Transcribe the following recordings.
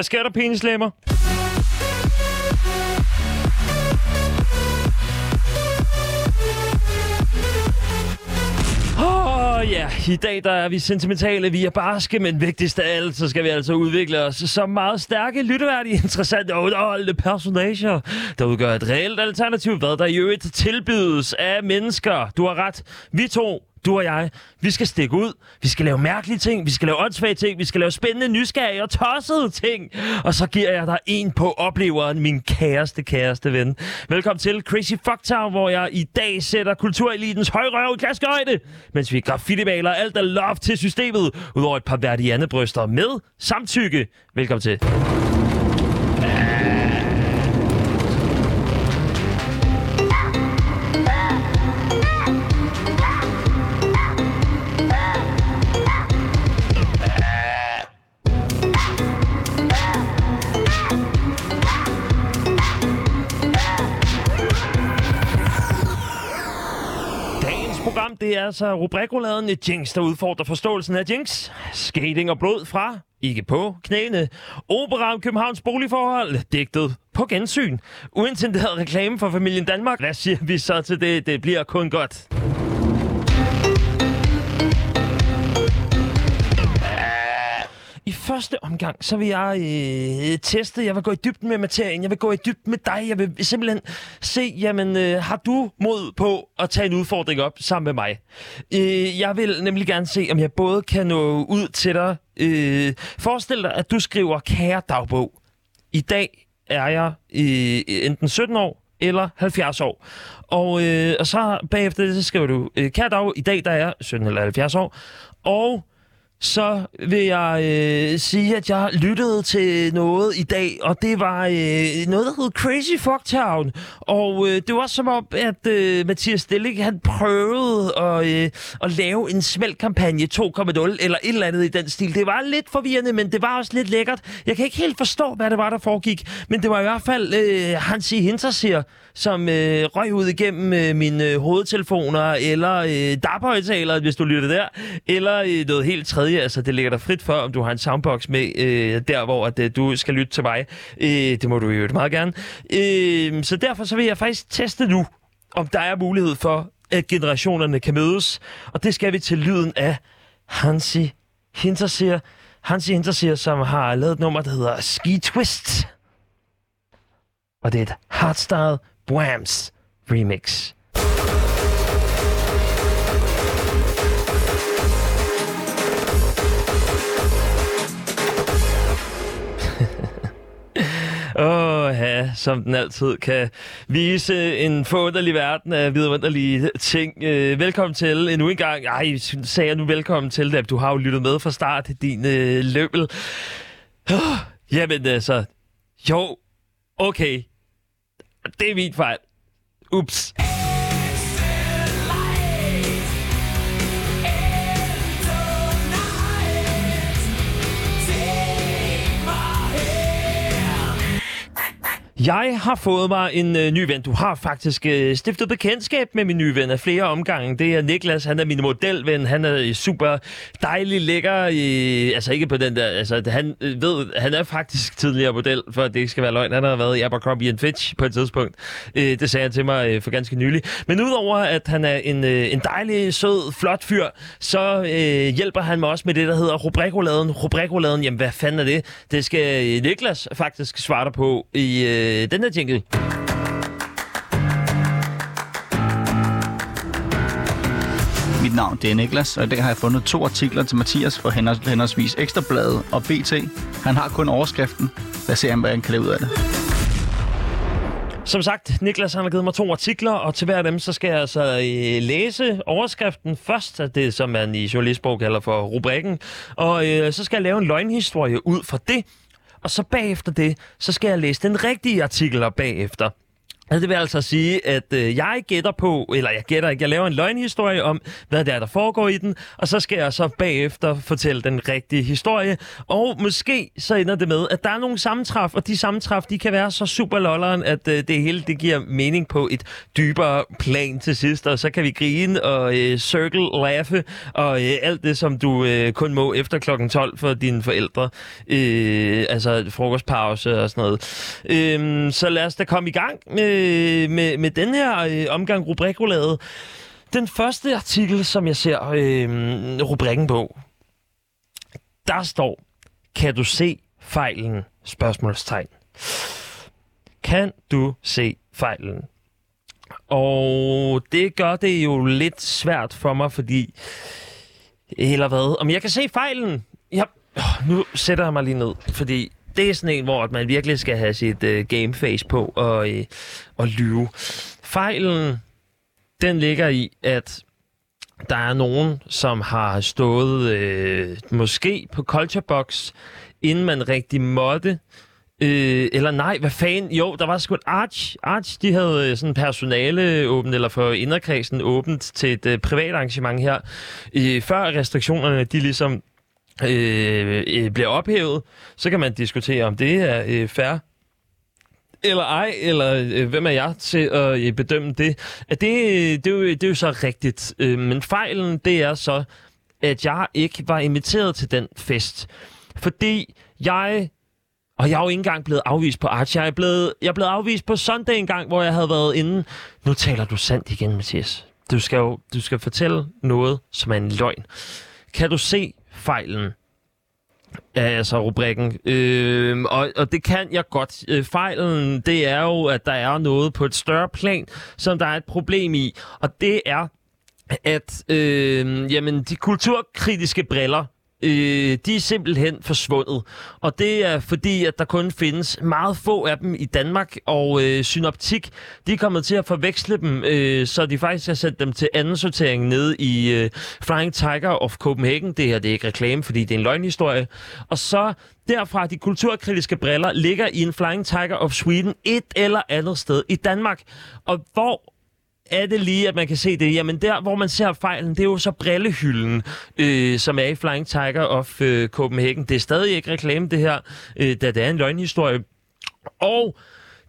Hvad sker der, penislemmer? Åh ja, i dag der er vi sentimentale, vi er barske, men vigtigst af alt, så skal vi altså udvikle os som meget stærke, lytteværdige, interessante og underholdende personager, der udgør et reelt alternativ, hvad der i øvrigt tilbydes af mennesker. Du har ret. Vi to du og jeg, vi skal stikke ud. Vi skal lave mærkelige ting. Vi skal lave åndssvage ting. Vi skal lave spændende, nysgerrige og tossede ting. Og så giver jeg dig en på opleveren, min kæreste, kæreste ven. Velkommen til Crazy Fucktown, hvor jeg i dag sætter kulturelitens højrøv i klaskehøjde, mens vi graffiti-maler alt af love til systemet, udover et par værdiande bryster med samtykke. Velkommen til. Det er altså rubrikroladen et Jinx, der udfordrer forståelsen af Jinx. Skating og blod fra, ikke på, knæene. Opera om Københavns boligforhold, digtet på gensyn. Uintenderet reklame for familien Danmark. Hvad siger vi så til det? Det bliver kun godt. I første omgang, så vil jeg øh, teste, jeg vil gå i dybden med materien, jeg vil gå i dybden med dig, jeg vil simpelthen se, jamen, øh, har du mod på at tage en udfordring op sammen med mig? Øh, jeg vil nemlig gerne se, om jeg både kan nå ud til dig. Øh, forestil dig, at du skriver kære dagbog. I dag er jeg øh, enten 17 år eller 70 år. Og, øh, og så bagefter så skriver du, øh, kære dag, i dag der er jeg 17 eller 70 år, og så vil jeg øh, sige, at jeg lyttede til noget i dag, og det var øh, noget, der hed Crazy Fucktown. Og øh, det var som om, at øh, Mathias Stilling, han prøvede at, øh, at lave en smeltkampagne 2.0, eller et eller andet i den stil. Det var lidt forvirrende, men det var også lidt lækkert. Jeg kan ikke helt forstå, hvad det var, der foregik, men det var i hvert fald øh, Hansi Hinterseer, som øh, røg ud igennem øh, mine øh, hovedtelefoner, eller øh, dab hvis du lytter der, eller øh, noget helt tredje. Altså, det ligger der frit for, om du har en soundbox med øh, der, hvor at, øh, du skal lytte til mig. Øh, det må du jo meget gerne. Øh, så derfor så vil jeg faktisk teste nu, om der er mulighed for, at generationerne kan mødes. Og det skal vi til lyden af Hansi Hinterseer. Hansi Hinterseer, som har lavet et nummer, der hedder Ski Twist. Og det er et hardstyle Whams remix. Åh, oh, ja, som den altid kan vise en forunderlig verden af vidunderlige ting. Øh, velkommen til endnu en gang. Ej, sagde jeg nu velkommen til det. Du har jo lyttet med fra start, din øh, løbel. Oh, jamen altså, jo, okay, det er min fejl. Ups. Jeg har fået mig en øh, ny ven. Du har faktisk øh, stiftet bekendtskab med min nye ven af flere omgange. Det er Niklas. Han er min modelven. Han er øh, super dejlig, lækker. Øh, altså ikke på den der... Altså, han øh, ved, han er faktisk tidligere model, for det ikke skal være løgn. Han har været i Abercrombie Fitch på et tidspunkt. Øh, det sagde han til mig øh, for ganske nylig. Men udover at han er en, øh, en dejlig, sød, flot fyr, så øh, hjælper han mig også med det, der hedder rubrikoladen. Rubrikoladen, jamen hvad fanden er det? Det skal øh, Niklas faktisk svare dig på i... Øh, øh, den her jingle. Mit navn det er Niklas, og i dag har jeg fundet to artikler til Mathias for henholdsvis Ekstrabladet og BT. Han har kun overskriften. Lad os se, hvad han kan lave ud af det. Som sagt, Niklas han har givet mig to artikler, og til hver af dem, så skal jeg altså øh, læse overskriften først, af det som man i journalistbog kalder for rubrikken, og øh, så skal jeg lave en løgnhistorie ud fra det, og så bagefter det, så skal jeg læse den rigtige artikel op bagefter det vil altså sige, at øh, jeg gætter på, eller jeg gætter ikke, jeg laver en løgnhistorie om, hvad det er, der foregår i den, og så skal jeg så bagefter fortælle den rigtige historie. Og måske så ender det med, at der er nogle sammentræf, og de sammentræf, de kan være så super lolleren, at øh, det hele det giver mening på et dybere plan til sidst, og så kan vi grine og øh, circle, laffe, og øh, alt det, som du øh, kun må efter klokken 12 for dine forældre. Øh, altså frokostpause og sådan noget. Øh, så lad os da komme i gang med Øh, med, med den her øh, omgang rubrikolade. Den første artikel, som jeg ser øh, rubrikken på, der står, kan du se fejlen? Spørgsmålstegn. Kan du se fejlen? Og det gør det jo lidt svært for mig, fordi... Eller hvad? Om jeg kan se fejlen? Ja, nu sætter jeg mig lige ned, fordi det er sådan en, hvor man virkelig skal have sit øh, gameface på og, øh, og lyve. Fejlen, den ligger i, at der er nogen, som har stået øh, måske på Culture Box, inden man rigtig måtte. Øh, eller nej, hvad fanden? Jo, der var sgu et Arch. Arch, de havde øh, sådan personale åbent, eller for inderkredsen åbent til et øh, privat arrangement her. Øh, før restriktionerne, de ligesom øh, øh, bliver ophævet, så kan man diskutere, om det er øh, fair eller ej, eller øh, hvem er jeg til at øh, bedømme det? At det, øh, det, er jo, det er jo så rigtigt. Øh, men fejlen, det er så, at jeg ikke var inviteret til den fest. Fordi jeg og jeg er jo ikke engang blevet afvist på Arch. Jeg er blevet, jeg er blevet afvist på søndag en gang, hvor jeg havde været inde. Nu taler du sandt igen, Mathias. Du skal jo du skal fortælle noget, som er en løgn. Kan du se fejlen. Altså rubrikken. Øh, og, og det kan jeg godt. Øh, fejlen, det er jo, at der er noget på et større plan, som der er et problem i. Og det er, at øh, jamen, de kulturkritiske briller, øh, de er simpelthen forsvundet. Og det er fordi, at der kun findes meget få af dem i Danmark, og øh, Synoptik, de er kommet til at forveksle dem, øh, så de faktisk har sendt dem til anden sortering nede i øh, Flying Tiger of Copenhagen. Det her det er ikke reklame, fordi det er en løgnhistorie. Og så derfra, de kulturkritiske briller, ligger i en Flying Tiger of Sweden et eller andet sted i Danmark. Og hvor er det lige, at man kan se det? Jamen der, hvor man ser fejlen, det er jo så brillehylden, øh, som er i Flying Tiger of øh, Copenhagen. Det er stadig ikke reklame, det her, øh, da det er en løgnhistorie. Og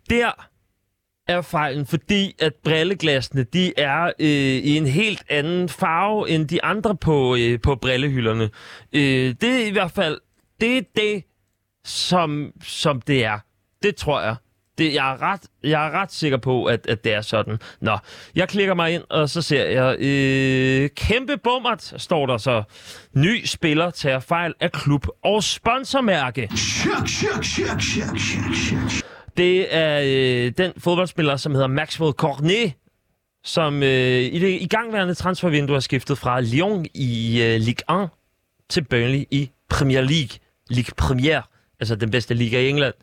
der er fejlen, fordi at brilleglasene, de er øh, i en helt anden farve end de andre på, øh, på brillehylderne. Øh, det er i hvert fald, det er det, som, som det er. Det tror jeg. Det, jeg, er ret, jeg er ret sikker på, at, at det er sådan. Nå, jeg klikker mig ind, og så ser jeg øh, kæmpe bummert, står der så. Ny spiller tager fejl af klub og sponsormærke. Det er øh, den fodboldspiller, som hedder Maxwell Cornet, som øh, i det igangværende transfervindue har skiftet fra Lyon i øh, Ligue 1 til Burnley i Premier League. Ligue Premier, altså den bedste liga i England.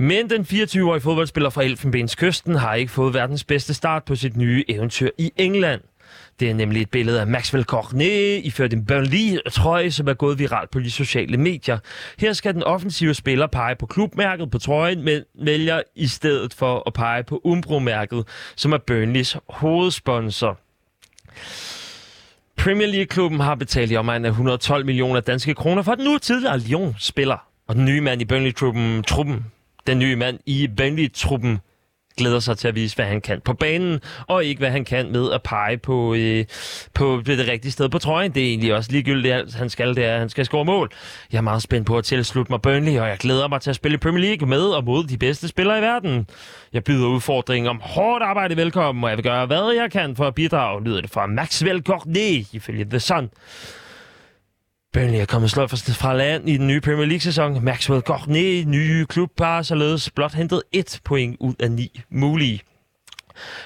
Men den 24-årige fodboldspiller fra Elfenbenskysten har ikke fået verdens bedste start på sit nye eventyr i England. Det er nemlig et billede af Maxwell Cornet iført en Burnley-trøje, som er gået viralt på de sociale medier. Her skal den offensive spiller pege på klubmærket på trøjen, men vælger i stedet for at pege på Umbro-mærket, som er Burnleys hovedsponsor. Premier League-klubben har betalt i omegnen af 112 millioner danske kroner for den nu tidligere Lyon-spiller. Og den nye mand i Burnley-truppen, truppen, den nye mand i Burnley-truppen glæder sig til at vise, hvad han kan på banen, og ikke hvad han kan med at pege på, øh, på det rigtige sted på trøjen. Det er egentlig også ligegyldigt, at han skal, det er, at han skal score mål. Jeg er meget spændt på at tilslutte mig Burnley, og jeg glæder mig til at spille Premier League med og mod de bedste spillere i verden. Jeg byder udfordringen om hårdt arbejde velkommen, og jeg vil gøre, hvad jeg kan for at bidrage, lyder det fra Maxwell Cornet, ifølge The Sun. Burnley er kommet sløjt fra land i den nye Premier League-sæson. Maxwell Gorné, nye klub, har således blot hentet et point ud af ni mulige.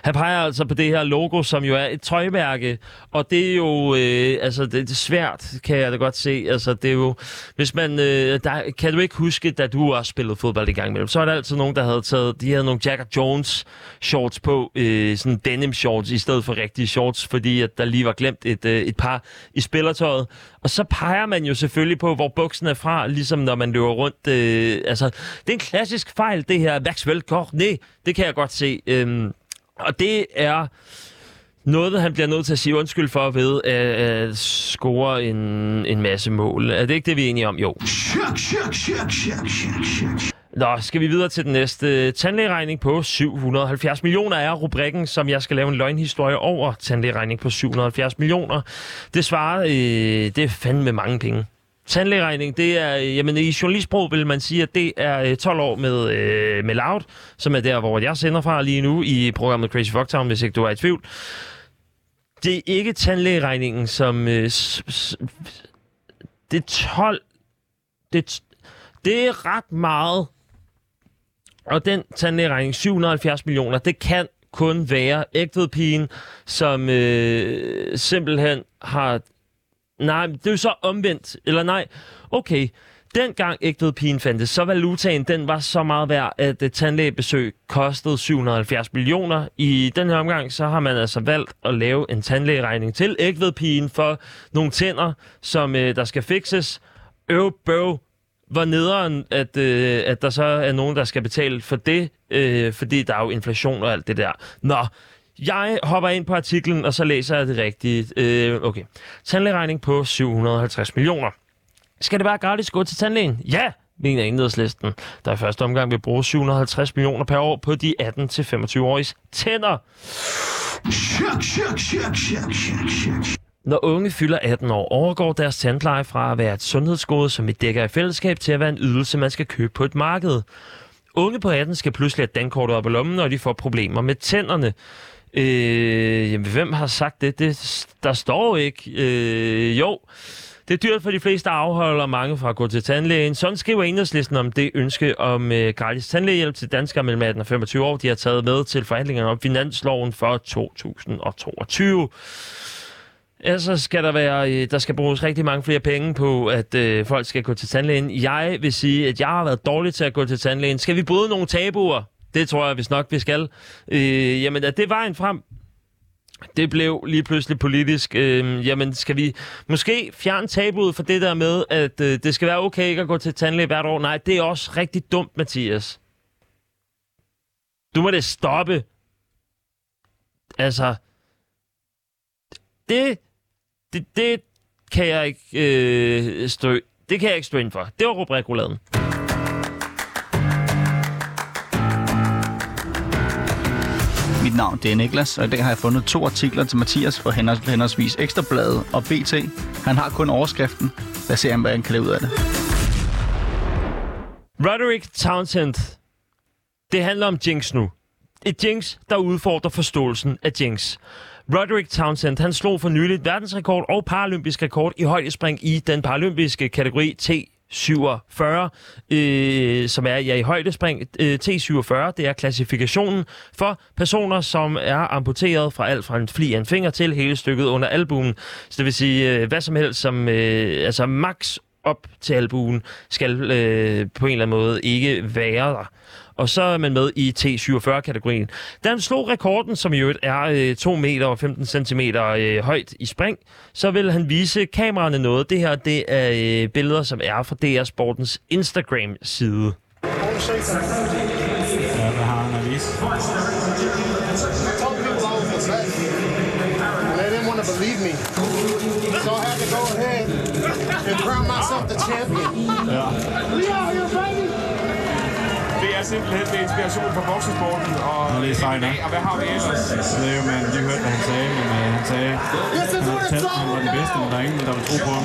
Han peger altså på det her logo, som jo er et tøjmærke, og det er jo, øh, altså det, det er svært, kan jeg da godt se. Altså det er jo, hvis man, øh, der, kan du ikke huske, da du også spillede fodbold i gang imellem, så er der altid nogen, der havde taget, de havde nogle Jack Jones shorts på, øh, sådan denim shorts, i stedet for rigtige shorts, fordi at der lige var glemt et, øh, et par i spillertøjet. Og så peger man jo selvfølgelig på, hvor buksen er fra, ligesom når man løber rundt. Øh, altså, det er en klassisk fejl, det her Maxwell Cornet. Det kan jeg godt se. Øh, og det er noget, han bliver nødt til at sige undskyld for ved at, at score en, en masse mål. Er det ikke det, vi er enige om? Jo. Nå, skal vi videre til den næste tandlægeregning på 770 millioner er rubrikken, som jeg skal lave en løgnhistorie over tandlægeregning på 770 millioner. Det svarer, øh, det er fandme mange penge. Tandlægeregning, det er, øh, jamen i journalistbrug vil man sige, at det er øh, 12 år med, øh, med Loud, som er der, hvor jeg sender fra lige nu i programmet Crazy Fucktown, hvis ikke du er i tvivl. Det er ikke tandlægeregningen, som... Øh, s, s, det er 12... Det, det er ret meget. Og den tandlægeregning, 770 millioner, det kan kun være ægtvedpigen, som øh, simpelthen har Nej, det er jo så omvendt. Eller nej, okay. Dengang ægtvedpigen fandtes, så valutaen den var så meget værd, at et tandlægebesøg kostede 770 millioner. I den her omgang, så har man altså valgt at lave en tandlægeregning til ægtvedpigen for nogle tænder, som øh, der skal fikses. Øv, bøv, hvor nederen, at, øh, at der så er nogen, der skal betale for det, øh, fordi der er jo inflation og alt det der. Nå, jeg hopper ind på artiklen, og så læser jeg det rigtigt. Øh, okay. Tandlægeregning på 750 millioner. Skal det være gratis gå til tandlægen? Ja, mener enhedslisten, der i første omgang vil bruge 750 millioner per år på de 18-25-åriges tænder. Når unge fylder 18 år, overgår deres tandpleje fra at være et sundhedsgode, som vi dækker i fællesskab, til at være en ydelse, man skal købe på et marked. Unge på 18 skal pludselig have dankortet op i lommen, når de får problemer med tænderne. Øh, jamen, hvem har sagt det? det der står ikke. Øh, jo, det er dyrt for de fleste afholder mange fra at gå til tandlægen. Sådan skriver enhedslisten om det ønske om øh, gratis tandlægehjælp til danskere mellem 18 og 25 år. De har taget med til forhandlingerne om finansloven for 2022. Altså skal der være, øh, der skal bruges rigtig mange flere penge på, at øh, folk skal gå til tandlægen. Jeg vil sige, at jeg har været dårlig til at gå til tandlægen. Skal vi bryde nogle tabuer? Det tror jeg, hvis nok vi skal. Øh, jamen, er det var frem. Det blev lige pludselig politisk. Øh, jamen, skal vi måske fjerne tabuet for det der med, at øh, det skal være okay ikke at gå til tandlæge hvert år? Nej, det er også rigtig dumt, Mathias. Du må det stoppe. Altså, det, det, det kan jeg ikke øh, stå, det kan jeg ikke stå ind for. Det var rubrikuladen. Navn det er Niklas, og i dag har jeg fundet to artikler til Mathias fra henholdsvis Ekstrabladet og BT. Han har kun overskriften. Lad os se, hvad han kan lave ud af det. Roderick Townsend. Det handler om Jinx nu. Et Jinx, der udfordrer forståelsen af Jinx. Roderick Townsend, han slog for nyligt verdensrekord og paralympisk rekord i højdespring i den paralympiske kategori T 47, øh, som er ja, i højdespring. Øh, T47, det er klassifikationen for personer, som er amputeret fra alt fra en fli af en finger til hele stykket under albuen. Så det vil sige, øh, hvad som helst, som øh, altså max op til albuen, skal øh, på en eller anden måde ikke være der og så er man med i T47-kategorien. Da han slog rekorden, som i øvrigt er øh, 2 meter og 15 cm øh, højt i spring, så vil han vise kameraerne noget. Det her det er øh, billeder, som er fra DR Sportens Instagram-side. Ja, hvad har han at vise? believe me. So I had to go ahead and crown myself the champion. Yeah. Er simpelthen med inspiration fra boksesporten og ja, det er sejt, og hvad har vi ellers? Det er jo, man lige hørte, hvad han sagde, men uh, han sagde, at han havde talt, han var den bedste, men der er ingen, der vil tro på ham.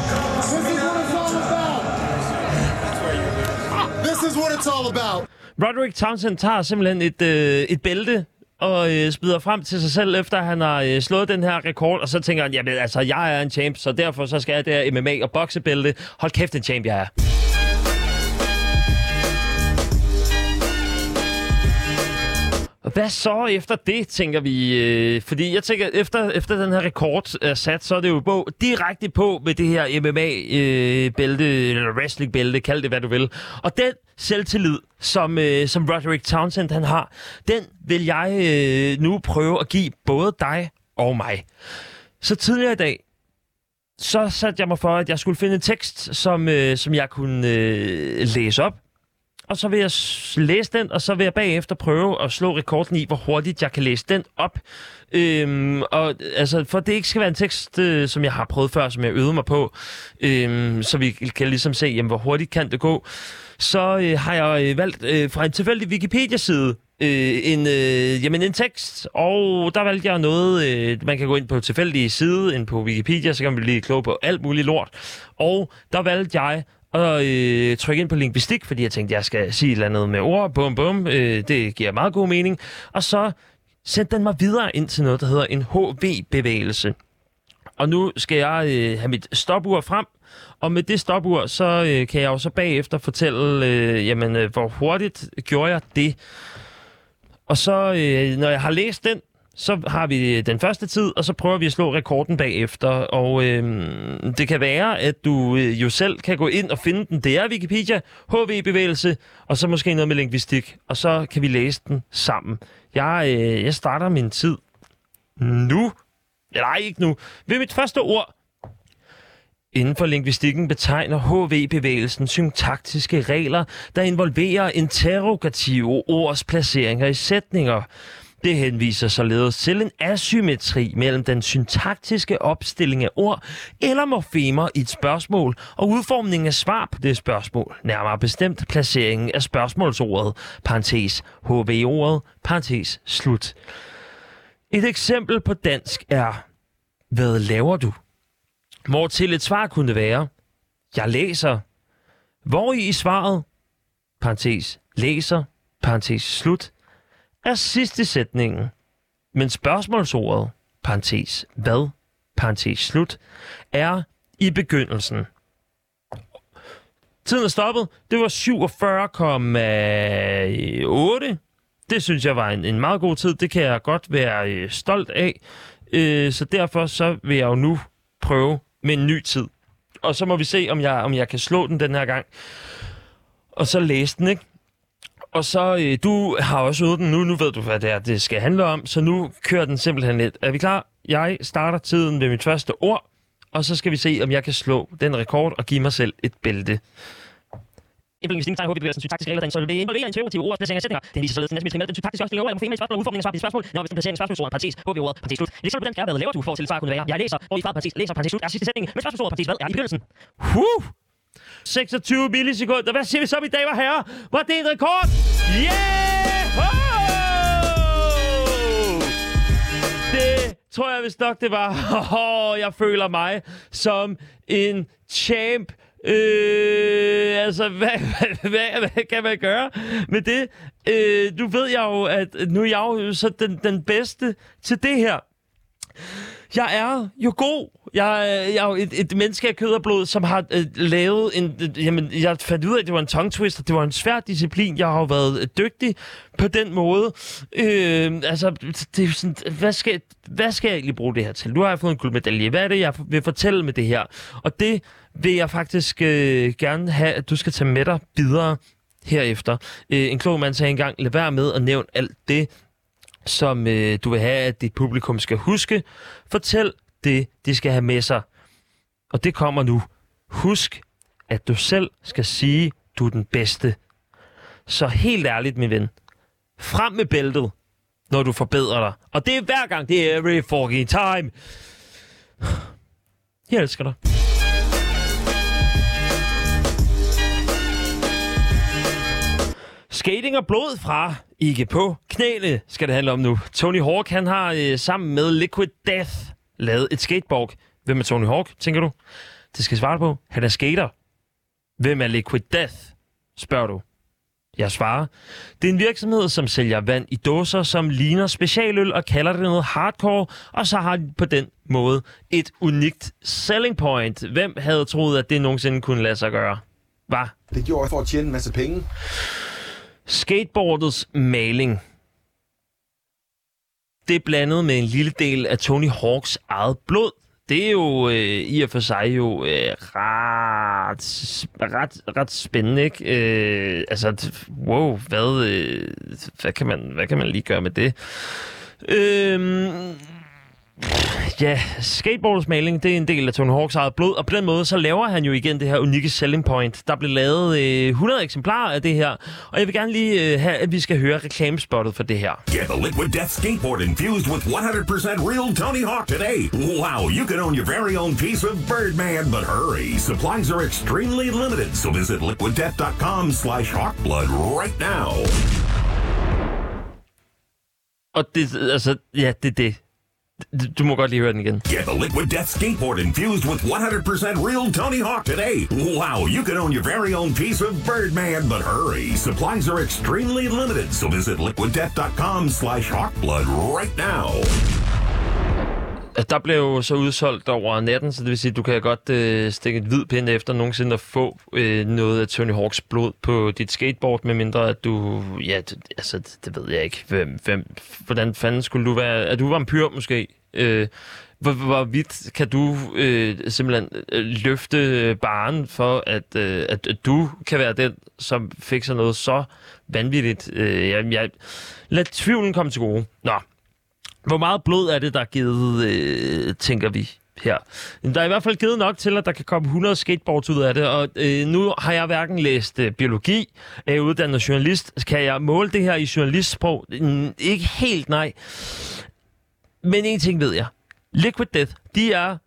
This is what it's all about. Roderick Townsend tager simpelthen et, øh, et bælte og øh, spider frem til sig selv, efter han har øh, slået den her rekord, og så tænker han, jamen altså, jeg er en champ, så derfor så skal jeg der MMA og boksebælte. Hold kæft, en champ jeg er. Hvad så efter det, tænker vi? Øh, fordi jeg tænker, efter, efter den her rekord er sat, så er det jo på, direkte på med det her MMA-bælte, øh, eller wrestling-bælte, kald det hvad du vil. Og den selvtillid, som, øh, som Roderick Townsend han har, den vil jeg øh, nu prøve at give både dig og mig. Så tidligere i dag, så satte jeg mig for, at jeg skulle finde en tekst, som, øh, som jeg kunne øh, læse op. Og så vil jeg læse den, og så vil jeg bagefter prøve at slå rekorden i, hvor hurtigt jeg kan læse den op. Øhm, og altså, for det ikke skal være en tekst, øh, som jeg har prøvet før, som jeg øvede mig på, øhm, så vi kan ligesom se, jamen, hvor hurtigt kan det gå, så øh, har jeg øh, valgt øh, fra en tilfældig Wikipedia-side øh, en, øh, jamen en tekst, og der valgte jeg noget, øh, man kan gå ind på tilfældige side, ind på Wikipedia, så kan man blive klog på alt muligt lort. Og der valgte jeg og øh, trykke ind på linguistik, fordi jeg tænkte, jeg skal sige et eller andet med ord, bum bum, øh, det giver meget god mening. Og så sendte den mig videre ind til noget, der hedder en HV-bevægelse. Og nu skal jeg øh, have mit stopur frem, og med det stopur, så øh, kan jeg jo så bagefter fortælle, øh, jamen, øh, hvor hurtigt gjorde jeg det. Og så, øh, når jeg har læst den, så har vi øh, den første tid, og så prøver vi at slå rekorden bagefter. Og øh, det kan være, at du øh, jo selv kan gå ind og finde den. Det er Wikipedia, HV-bevægelse, og så måske noget med lingvistik. Og så kan vi læse den sammen. Jeg, øh, jeg starter min tid nu. Nej, ikke nu. Ved mit første ord. Inden for lingvistikken betegner HV-bevægelsen syntaktiske regler, der involverer interrogative ords placeringer i sætninger. Det henviser således til en asymmetri mellem den syntaktiske opstilling af ord eller morfemer i et spørgsmål og udformningen af svar på det spørgsmål, nærmere bestemt placeringen af spørgsmålsordet, parentes. HV-ordet, parentes. Slut. Et eksempel på dansk er, hvad laver du? Hvor til et svar kunne være, jeg læser. Hvor i svaret, parentes. Læser, parentes. Slut, er sidste sætningen. Men spørgsmålsordet, parentes hvad, parentes slut, er i begyndelsen. Tiden er stoppet. Det var 47,8. Det synes jeg var en, en meget god tid. Det kan jeg godt være øh, stolt af. Øh, så derfor så vil jeg jo nu prøve med en ny tid. Og så må vi se, om jeg, om jeg kan slå den den her gang. Og så læse den, ikke? Og så, øh, du har også øvet den nu, nu ved du, hvad det er, det skal handle om, så nu kører den simpelthen lidt. Er vi klar? Jeg starter tiden ved mit første ord, og så skal vi se, om jeg kan slå den rekord og give mig selv et bælte. Implementering tegn HB-bevægelsen syntaktiske regler, der så vil involvere interrogative ord placering af sætninger. Det viser således den næste med den syntaktiske opstilling af ord, eller spørgsmål, udformning af svar på spørgsmål, når hvis den placering af spørgsmålsordet, parentes, HB-ordet, parentes slut. Det er sådan på den skærpe, hvad laver du for til svar kunne være. Jeg læser, og i svaret, parentes, læser, parentes slut, er sidste sætning, men spørgsmålsordet, parentes, hvad er i begyndelsen. Huh! 26 millisekunder. Hvad siger vi så, mine damer og herrer? Var det en rekord? Yeah! Oh! Det tror jeg vist nok, det var. Oh, jeg føler mig som en champ. Øh, altså, hvad, hvad, hvad, hvad kan man gøre med det? Øh, nu ved jeg jo, at nu er jeg jo så den, den bedste til det her. Jeg er jo god. Jeg, øh, jeg er jo et, et menneske af kød og blod, som har øh, lavet en... Øh, jamen, jeg fandt ud af, at det var en tongue twister. Det var en svær disciplin. Jeg har jo været øh, dygtig på den måde. Øh, altså, det er sådan, hvad skal, hvad skal jeg egentlig bruge det her til? Nu har jeg fået en guldmedalje. Hvad er det, jeg vil fortælle med det her? Og det vil jeg faktisk øh, gerne have, at du skal tage med dig videre herefter. Øh, en klog mand sagde engang, lad være med at nævne alt det, som øh, du vil have, at dit publikum skal huske. Fortæl det, de skal have med sig. Og det kommer nu. Husk, at du selv skal sige, du er den bedste. Så helt ærligt, min ven. Frem med bæltet, når du forbedrer dig. Og det er hver gang. Det er every fucking time. Jeg elsker dig. Skating og blod fra ikke på knæene skal det handle om nu. Tony Hawk han har øh, sammen med Liquid Death lavet et skateboard. Hvem er Tony Hawk, tænker du? Det skal jeg svare på. Han er skater. Hvem er Liquid Death, spørger du. Jeg svarer. Det er en virksomhed, som sælger vand i dåser, som ligner specialøl og kalder det noget hardcore, og så har de på den måde et unikt selling point. Hvem havde troet, at det nogensinde kunne lade sig gøre? Hvad? Det gjorde jeg for at tjene en masse penge. Skateboardets maling det er blandet med en lille del af Tony Hawks eget blod. Det er jo øh, i og for sig jo øh, ret, ret, ret spændende, ikke? Øh, altså, wow, hvad, øh, hvad, kan man, hvad kan man lige gøre med det? Øh, Ja, skateboardsmaling, det er en del af Tony Hawks eget blod, og på den måde, så laver han jo igen det her unikke selling point. Der blev lavet øh, 100 eksemplarer af det her, og jeg vil gerne lige øh, have, at vi skal høre reklamespottet for det her. Get the Liquid Death skateboard infused with 100% real Tony Hawk today. Wow, you can own your very own piece of Birdman, but hurry. Supplies are extremely limited, so visit liquiddeath.com slash hawkblood right now. Og det, altså, ja, det er det. Du- må godt lige høre den igen. Get the Liquid Death skateboard infused with 100% real Tony Hawk today. Wow, you can own your very own piece of Birdman, but hurry. Supplies are extremely limited, so visit liquiddeath.com slash hawkblood right now. Altså, der blev jo så udsolgt over natten, så det vil sige, at du kan godt øh, stikke et hvid pind efter nogensinde at få øh, noget af Tony Hawks blod på dit skateboard, medmindre at du... Ja, du, altså, det, det ved jeg ikke. Hvem, hvem, hvordan fanden skulle du være? Er du vampyr måske? Øh, hvor, hvor vidt kan du øh, simpelthen øh, løfte baren for, at, øh, at, at du kan være den, som fik sig noget så vanvittigt? Øh, jeg, jeg, lad tvivlen komme til gode. Nå, hvor meget blod er det, der er givet, øh, tænker vi her? Der er i hvert fald givet nok til, at der kan komme 100 skateboards ud af det, og øh, nu har jeg hverken læst øh, biologi, er uddannet journalist. Kan jeg måle det her i journalistsprog? Mm, ikke helt, nej. Men en ting ved jeg. Liquid Death, de er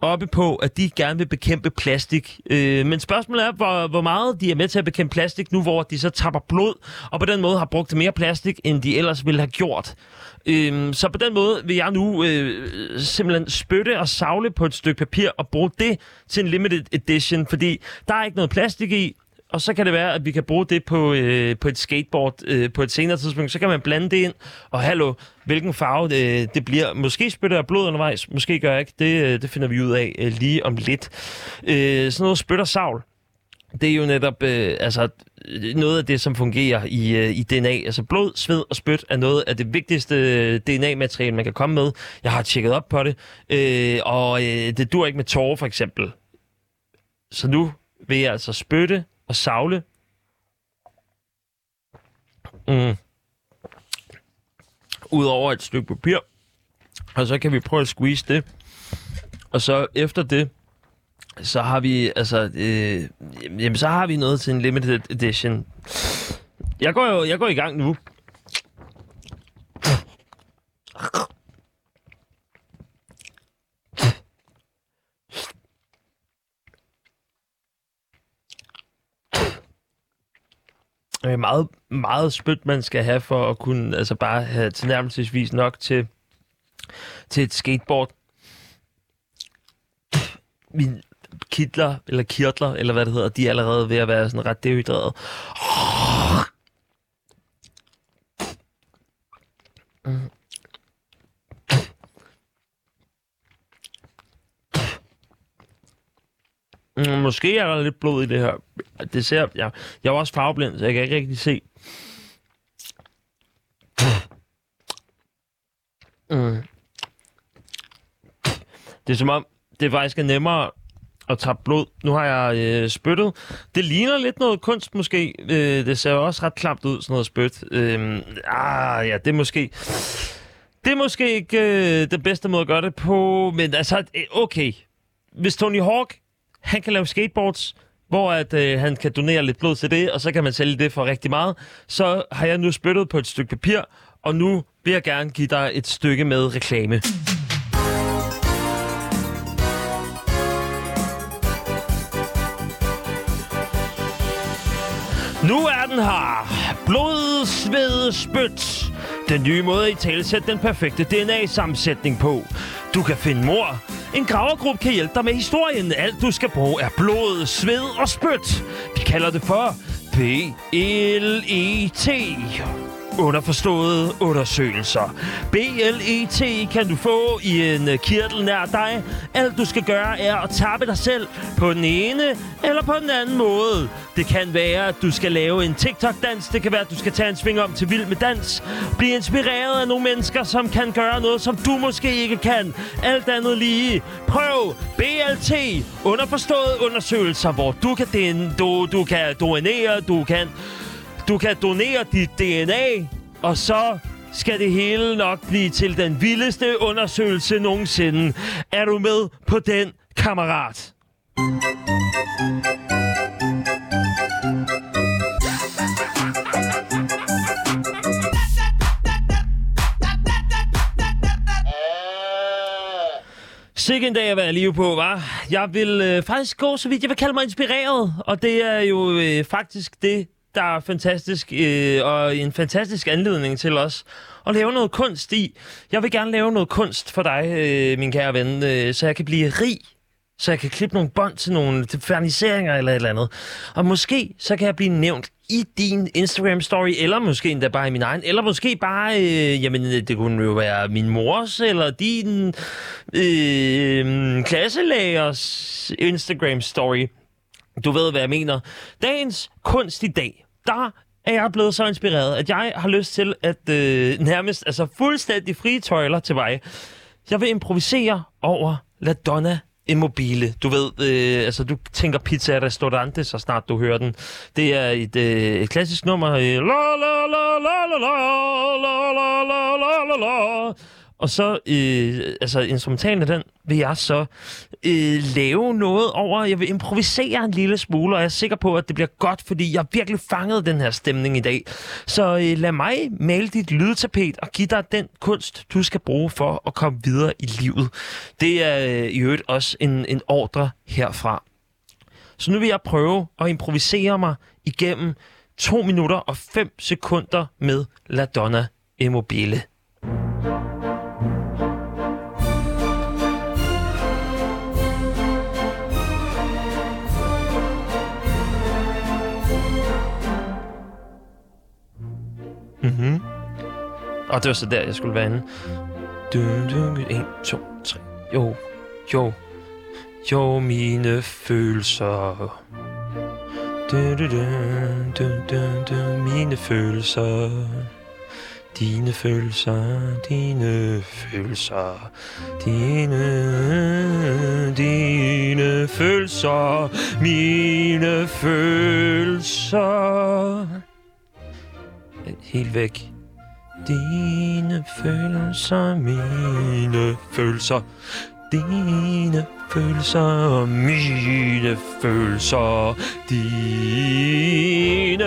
oppe på, at de gerne vil bekæmpe plastik. Øh, men spørgsmålet er, hvor, hvor meget de er med til at bekæmpe plastik nu, hvor de så tapper blod, og på den måde har brugt mere plastik, end de ellers ville have gjort. Øh, så på den måde vil jeg nu øh, simpelthen spytte og savle på et stykke papir og bruge det til en limited edition, fordi der er ikke noget plastik i, og så kan det være, at vi kan bruge det på, øh, på et skateboard øh, på et senere tidspunkt. Så kan man blande det ind, og hallo, hvilken farve øh, det bliver. Måske spytter jeg blod undervejs, måske gør jeg ikke. Det, øh, det finder vi ud af øh, lige om lidt. Øh, sådan noget spytter savl. Det er jo netop øh, altså, noget af det, som fungerer i, øh, i DNA. Altså blod, sved og spyt er noget af det vigtigste øh, DNA-materiale, man kan komme med. Jeg har tjekket op på det, øh, og øh, det dur ikke med tårer for eksempel. Så nu vil jeg altså spytte og savle. Mm. Udover et stykke papir. Og så kan vi prøve at squeeze det. Og så efter det, så har vi altså øh, jamen, så har vi noget til en limited edition. Jeg går jo jeg går i gang nu. øh, meget, meget spyt, man skal have for at kunne altså bare have tilnærmelsesvis nok til, til et skateboard. Min kitler, eller kirtler, eller hvad det hedder, de er allerede ved at være sådan ret dehydreret. Mm, måske er der lidt blod i det her. Det ser, jeg, jeg er også farveblind, så jeg kan ikke rigtig se. Mm. Det er som om, det faktisk er nemmere at tabt blod. Nu har jeg øh, spyttet. Det ligner lidt noget kunst måske. Øh, det ser jo også ret klamt ud, sådan noget spyt. Øh, ah, ja, det er måske... Det er måske ikke øh, den bedste måde at gøre det på, men altså, øh, okay. Hvis Tony Hawk, han kan lave skateboards, hvor at, øh, han kan donere lidt blod til det, og så kan man sælge det for rigtig meget, så har jeg nu spyttet på et stykke papir, og nu vil jeg gerne give dig et stykke med reklame. Nu er den her. Blod, sved, spyt. Den nye måde at i sætte den perfekte DNA-sammensætning på. Du kan finde mor. En gravergruppe kan hjælpe dig med historien. Alt du skal bruge er blod, sved og spyt. Vi kalder det for P-L-E-T underforståede undersøgelser. BLET kan du få i en øh, kirtel nær dig. Alt du skal gøre er at tappe dig selv på den ene eller på den anden måde. Det kan være, at du skal lave en TikTok-dans. Det kan være, at du skal tage en sving om til Vild med Dans. Bliv inspireret af nogle mennesker, som kan gøre noget, som du måske ikke kan. Alt andet lige. Prøv BLT. Underforståede undersøgelser, hvor du kan, din, du, du kan donere, du kan, du kan donere dit DNA, og så skal det hele nok blive til den vildeste undersøgelse nogensinde. Er du med på den, kammerat? Sikke en dag at være live på, var. Jeg vil øh, faktisk gå så vidt, jeg vil kalde mig inspireret. Og det er jo øh, faktisk det, der er fantastisk, øh, og en fantastisk anledning til os at lave noget kunst i. Jeg vil gerne lave noget kunst for dig, øh, min kære ven, øh, så jeg kan blive rig. Så jeg kan klippe nogle bånd til nogle til ferniseringer eller et eller andet. Og måske så kan jeg blive nævnt i din Instagram-story, eller måske endda bare i min egen, eller måske bare, øh, jamen øh, det kunne jo være min mors, eller din øh, klasselærers Instagram-story. Du ved, hvad jeg mener. Dagens kunst i dag, der er jeg blevet så inspireret, at jeg har lyst til at øh, nærmest, altså fuldstændig frie tøjler til mig. Jeg vil improvisere over La Donna Immobile. Du ved, øh, altså du tænker pizza restaurante, så snart du hører den. Det er et, øh, et klassisk nummer. La la la la la la la la la la la og så, øh, altså instrumentalen af den, vil jeg så øh, lave noget over. Jeg vil improvisere en lille smule, og jeg er sikker på, at det bliver godt, fordi jeg har virkelig fanget den her stemning i dag. Så øh, lad mig male dit lydtapet og give dig den kunst, du skal bruge for at komme videre i livet. Det er øh, i øvrigt også en, en ordre herfra. Så nu vil jeg prøve at improvisere mig igennem 2 minutter og 5 sekunder med La Donna Immobile. Mm-hmm. Og det var så der, jeg skulle være inde. 1, 2, 3. Jo, jo, jo, mine følelser. Dun, dun, dun, dun, dun, dun, mine følelser. Dine følelser, dine følelser, dine, dine følelser, mine følelser helt væk. Dine følelser, mine følelser. Dine følelser, mine følelser. Dine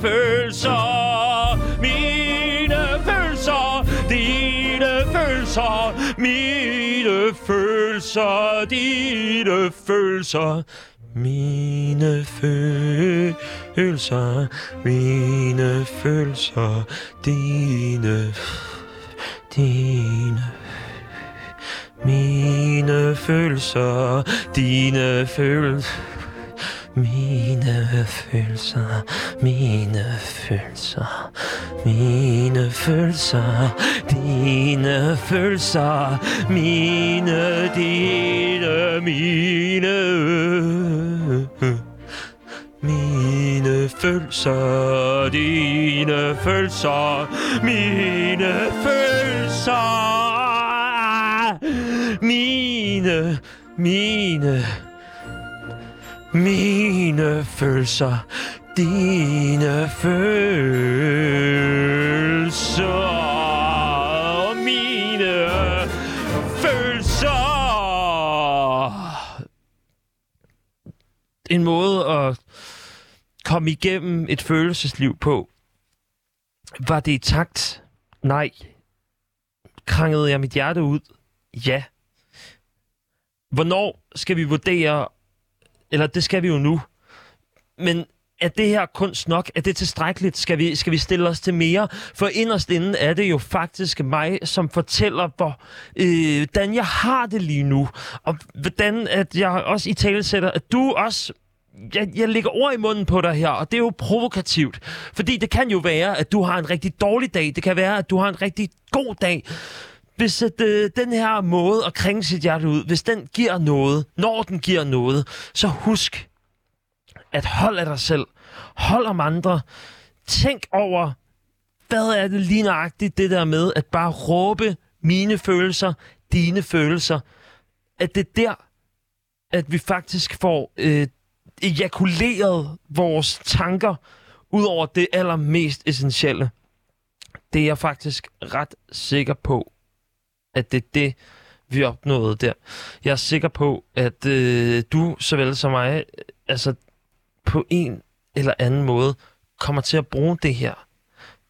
følelser, mine følelser. Dine følelser, mine følelser. Dine følelser, mine følelser, mine følelser, dine, dine, mine følelser, dine følelser. Mine følelser, mine følelser, mine følelser, dine følelser, mine, dine, mine, mine følelser, dine følelser, mine følelser, mine, mine, mine følelser, dine følelser, mine følelser. En måde at komme igennem et følelsesliv på. Var det i takt? Nej. Krangede jeg mit hjerte ud? Ja. Hvornår skal vi vurdere, eller det skal vi jo nu, men er det her kunst nok? Er det tilstrækkeligt? Skal vi, skal vi stille os til mere? For inderst inden er det jo faktisk mig, som fortæller, hvor, øh, hvordan jeg har det lige nu. Og hvordan at jeg også i tale sætter, at du også jeg, jeg lægger ord i munden på dig her, og det er jo provokativt. Fordi det kan jo være, at du har en rigtig dårlig dag. Det kan være, at du har en rigtig god dag. Hvis at, øh, den her måde at krænge sit hjerte ud, hvis den giver noget, når den giver noget, så husk at hold af dig selv. Hold om andre. Tænk over, hvad er det lige nøjagtigt, det der med at bare råbe mine følelser, dine følelser. At det er der, at vi faktisk får øh, ejakuleret vores tanker ud over det allermest essentielle. Det er jeg faktisk ret sikker på, at det er det, vi opnåede der. Jeg er sikker på, at øh, du, såvel som mig, øh, altså på en eller anden måde, kommer til at bruge det her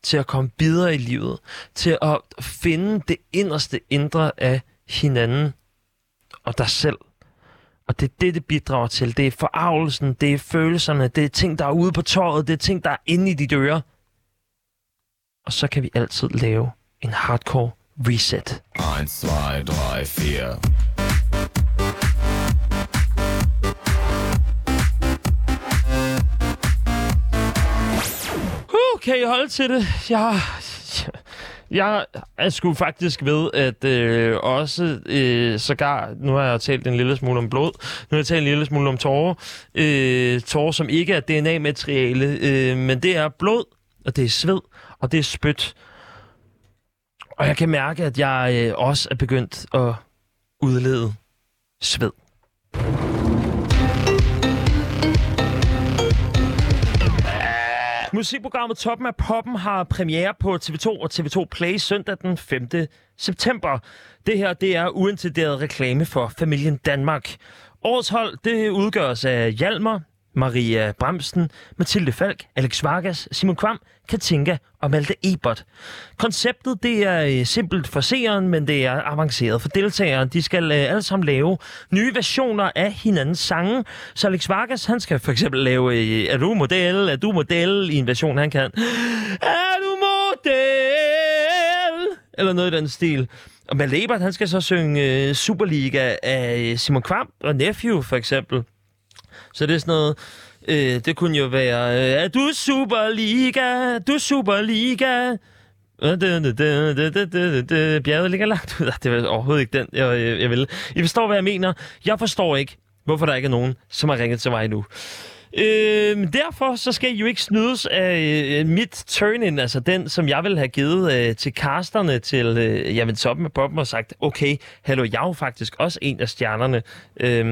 til at komme videre i livet, til at finde det inderste indre af hinanden og dig selv. Og det er det, det bidrager til. Det er forarvelsen, det er følelserne, det er ting, der er ude på tøjet, det er ting, der er inde i dit øre. Og så kan vi altid lave en hardcore reset. 1, 2, 3, 4. Uh, kan I holde til det? Jeg, jeg er sgu faktisk ved, at øh, også øh, sågar, nu har jeg talt en lille smule om blod, nu har jeg talt en lille smule om tårer, øh, tårer, som ikke er DNA-materiale, øh, men det er blod, og det er sved, og det er spyt. Og jeg kan mærke, at jeg øh, også er begyndt at udlede sved. Musikprogrammet Toppen af Poppen har premiere på TV2 og TV2 Play søndag den 5. september. Det her det er uintenderet reklame for familien Danmark. Årets hold det udgøres af Hjalmar, Maria Bremsen, Mathilde Falk, Alex Vargas, Simon Kvam, Katinka og Malte Ebert. Konceptet det er øh, simpelt for seeren, men det er avanceret for deltageren. De skal øh, alle sammen lave nye versioner af hinandens sange. Så Alex Vargas, han skal for eksempel lave øh, Er du model? Er du model? i en version, han kan. Er du model? Eller noget i den stil. Og Malte Ebert, han skal så synge øh, Superliga af øh, Simon Kvam og Nephew, for eksempel. Så det er sådan noget... Øh, det kunne jo være... Øh, er du Superliga? Du Superliga? Øh, det- det- Bjerget ligger langt ud. Det er overhovedet ikke den, jeg, jeg, jeg. I forstår, hvad jeg mener. Jeg forstår ikke, hvorfor der ikke er nogen, som har ringet til mig endnu. Øh, men derfor så skal I jo ikke snydes af øh, mit turn-in, altså den, som jeg vil have givet øh, til casterne til øh, jamen, toppen af poppen og sagt, okay, hallo, jeg er jo faktisk også en af stjernerne. Øh,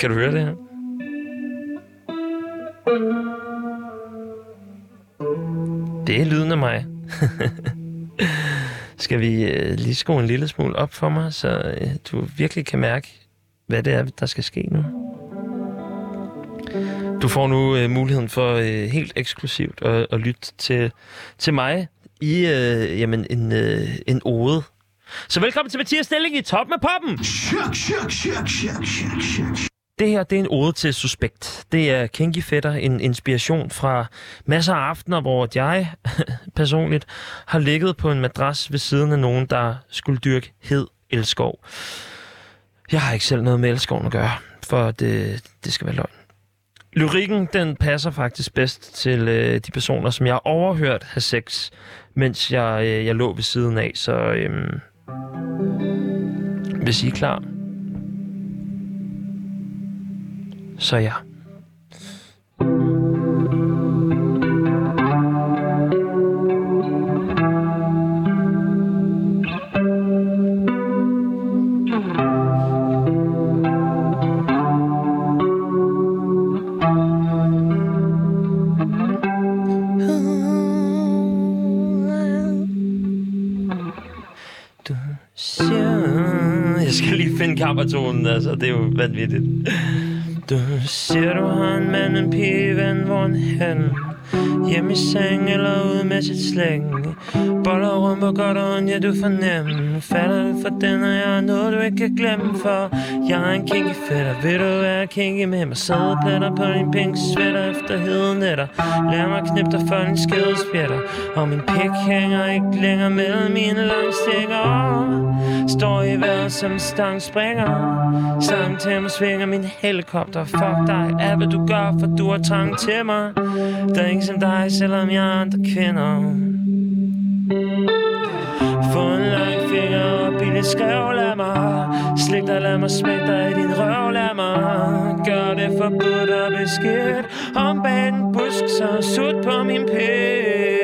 kan du høre det her? Det er lyden af mig. Skal vi øh, lige skrue en lille smule op for mig, så øh, du virkelig kan mærke, hvad det er, der skal ske nu? Du får nu øh, muligheden for øh, helt eksklusivt at, at lytte til, til mig i øh, jamen, en, øh, en ode. Så velkommen til Mathias Stilling i toppen af poppen! Det her, det er en ode til Suspekt. Det er Kinky Fætter, en inspiration fra masser af aftener, hvor jeg personligt har ligget på en madras ved siden af nogen, der skulle dyrke hed elskov. Jeg har ikke selv noget med elskoven at gøre, for det, det skal være løgn. Lyrikken, den passer faktisk bedst til øh, de personer, som jeg har overhørt have sex, mens jeg, øh, jeg lå ved siden af. Så øh, hvis I er klar, så ja. Jeg skal lige finde kammertonen, altså. Det er jo vanvittigt. Du siger, du har en mand, en pige, ven, hvor en hen? Hjemme i seng eller ude med sit slæng? Boller rundt på godt og ondt, ja du fornem Falder du for den, og jeg er noget du ikke kan glemme For jeg er en kinky fætter, vil du være kinky med mig Sæde pletter på din pink sweater efter hede nætter. Lad mig knippe dig for din skede spjætter. Og min pik hænger ikke længere mellem mine lange stikker Står i vejret som en stang springer. Sang til mig svinger min helikopter. Fuck dig, er hvad du gør, for du har trang til mig. Der er ingen som dig, selvom jeg er andre kvinder. Få en lang finger op i det skrev, lad mig. Slik dig, lad mig smække dig i din røv, lad mig. Gør det forbudt og beskidt. Om bag en busk, så sut på min pæk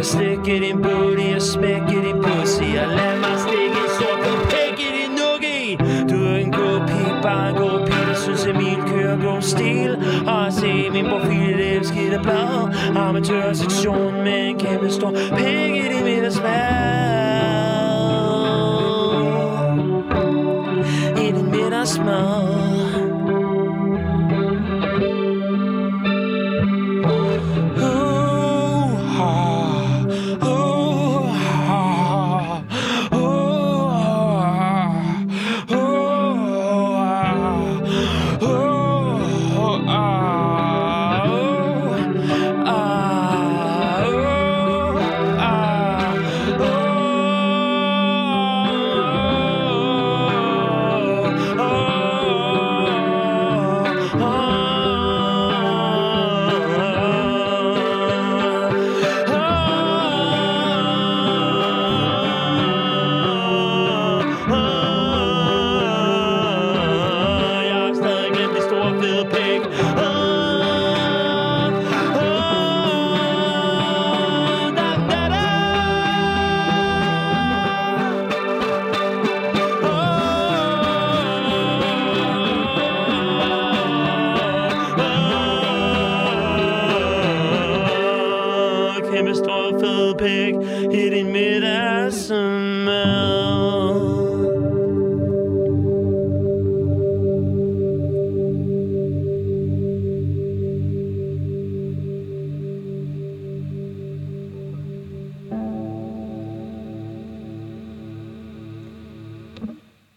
Jeg slikke din booty og smække din pussy. Og lad mig stikke en sort pæk i din nookie Du er en god pige, bare en god pige Der synes, Emil kører god stil. Og se min profil, det er skidt af blad. Amatørsektion med en kæmpe stor pæk i din middagsmad I din middagsmad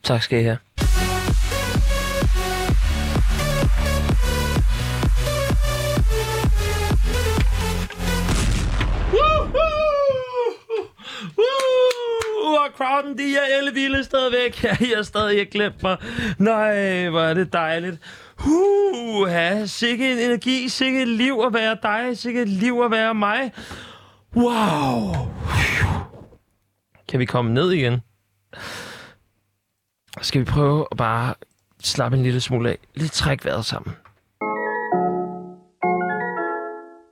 Tak skal I have. Woohoo! Crowden, de er ellevilde stadigvæk. Ja, jeg har stadig ikke glemt mig. Nej, hvor er det dejligt. Uh, ja, sikke en energi, sikke et liv at være dig, sikke et liv at være mig. Wow. Kan vi komme ned igen? Skal vi prøve at bare slappe en lille smule af? Lidt træk vejret sammen.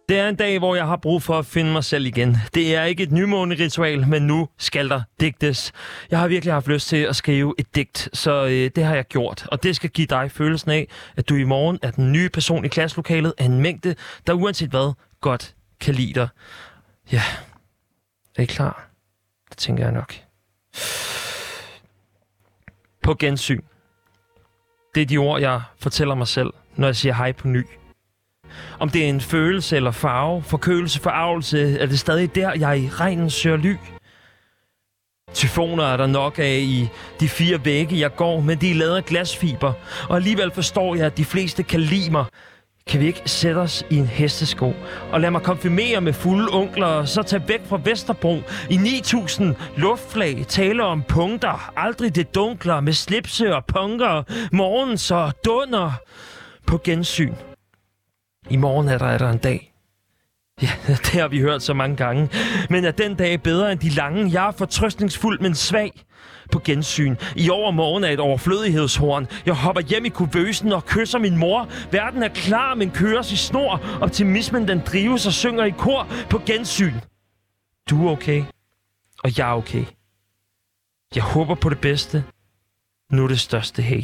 Det er en dag, hvor jeg har brug for at finde mig selv igen. Det er ikke et nymåne-ritual, men nu skal der digtes. Jeg har virkelig haft lyst til at skrive et digt, så øh, det har jeg gjort. Og det skal give dig følelsen af, at du i morgen er den nye person i klasselokalet af en mængde, der uanset hvad, godt kan lide dig. Ja, er I klar? Det tænker jeg nok. På gensyn. Det er de ord, jeg fortæller mig selv, når jeg siger hej på ny. Om det er en følelse eller farve, forkølelse, forarvelse, er det stadig der, jeg i regnen søger ly. Tyfoner er der nok af i de fire vægge, jeg går, men de er lavet af glasfiber. Og alligevel forstår jeg, at de fleste kan lide mig. Kan vi ikke sætte os i en hestesko og lade mig konfirmere med fulde onkler, og så tage væk fra Vesterbro i 9000 luftflag, tale om punkter, aldrig det dunkler med slipse og punker, morgen så dunder på gensyn. I morgen er der, er der en dag. Ja, det har vi hørt så mange gange. Men er den dag bedre end de lange? Jeg er fortrøstningsfuld, men svag på gensyn. I overmorgen er et overflødighedshorn. Jeg hopper hjem i kuvøsen og kysser min mor. Verden er klar, men køres i snor. Optimismen den drives og synger i kor på gensyn. Du er okay, og jeg er okay. Jeg håber på det bedste. Nu er det største hey.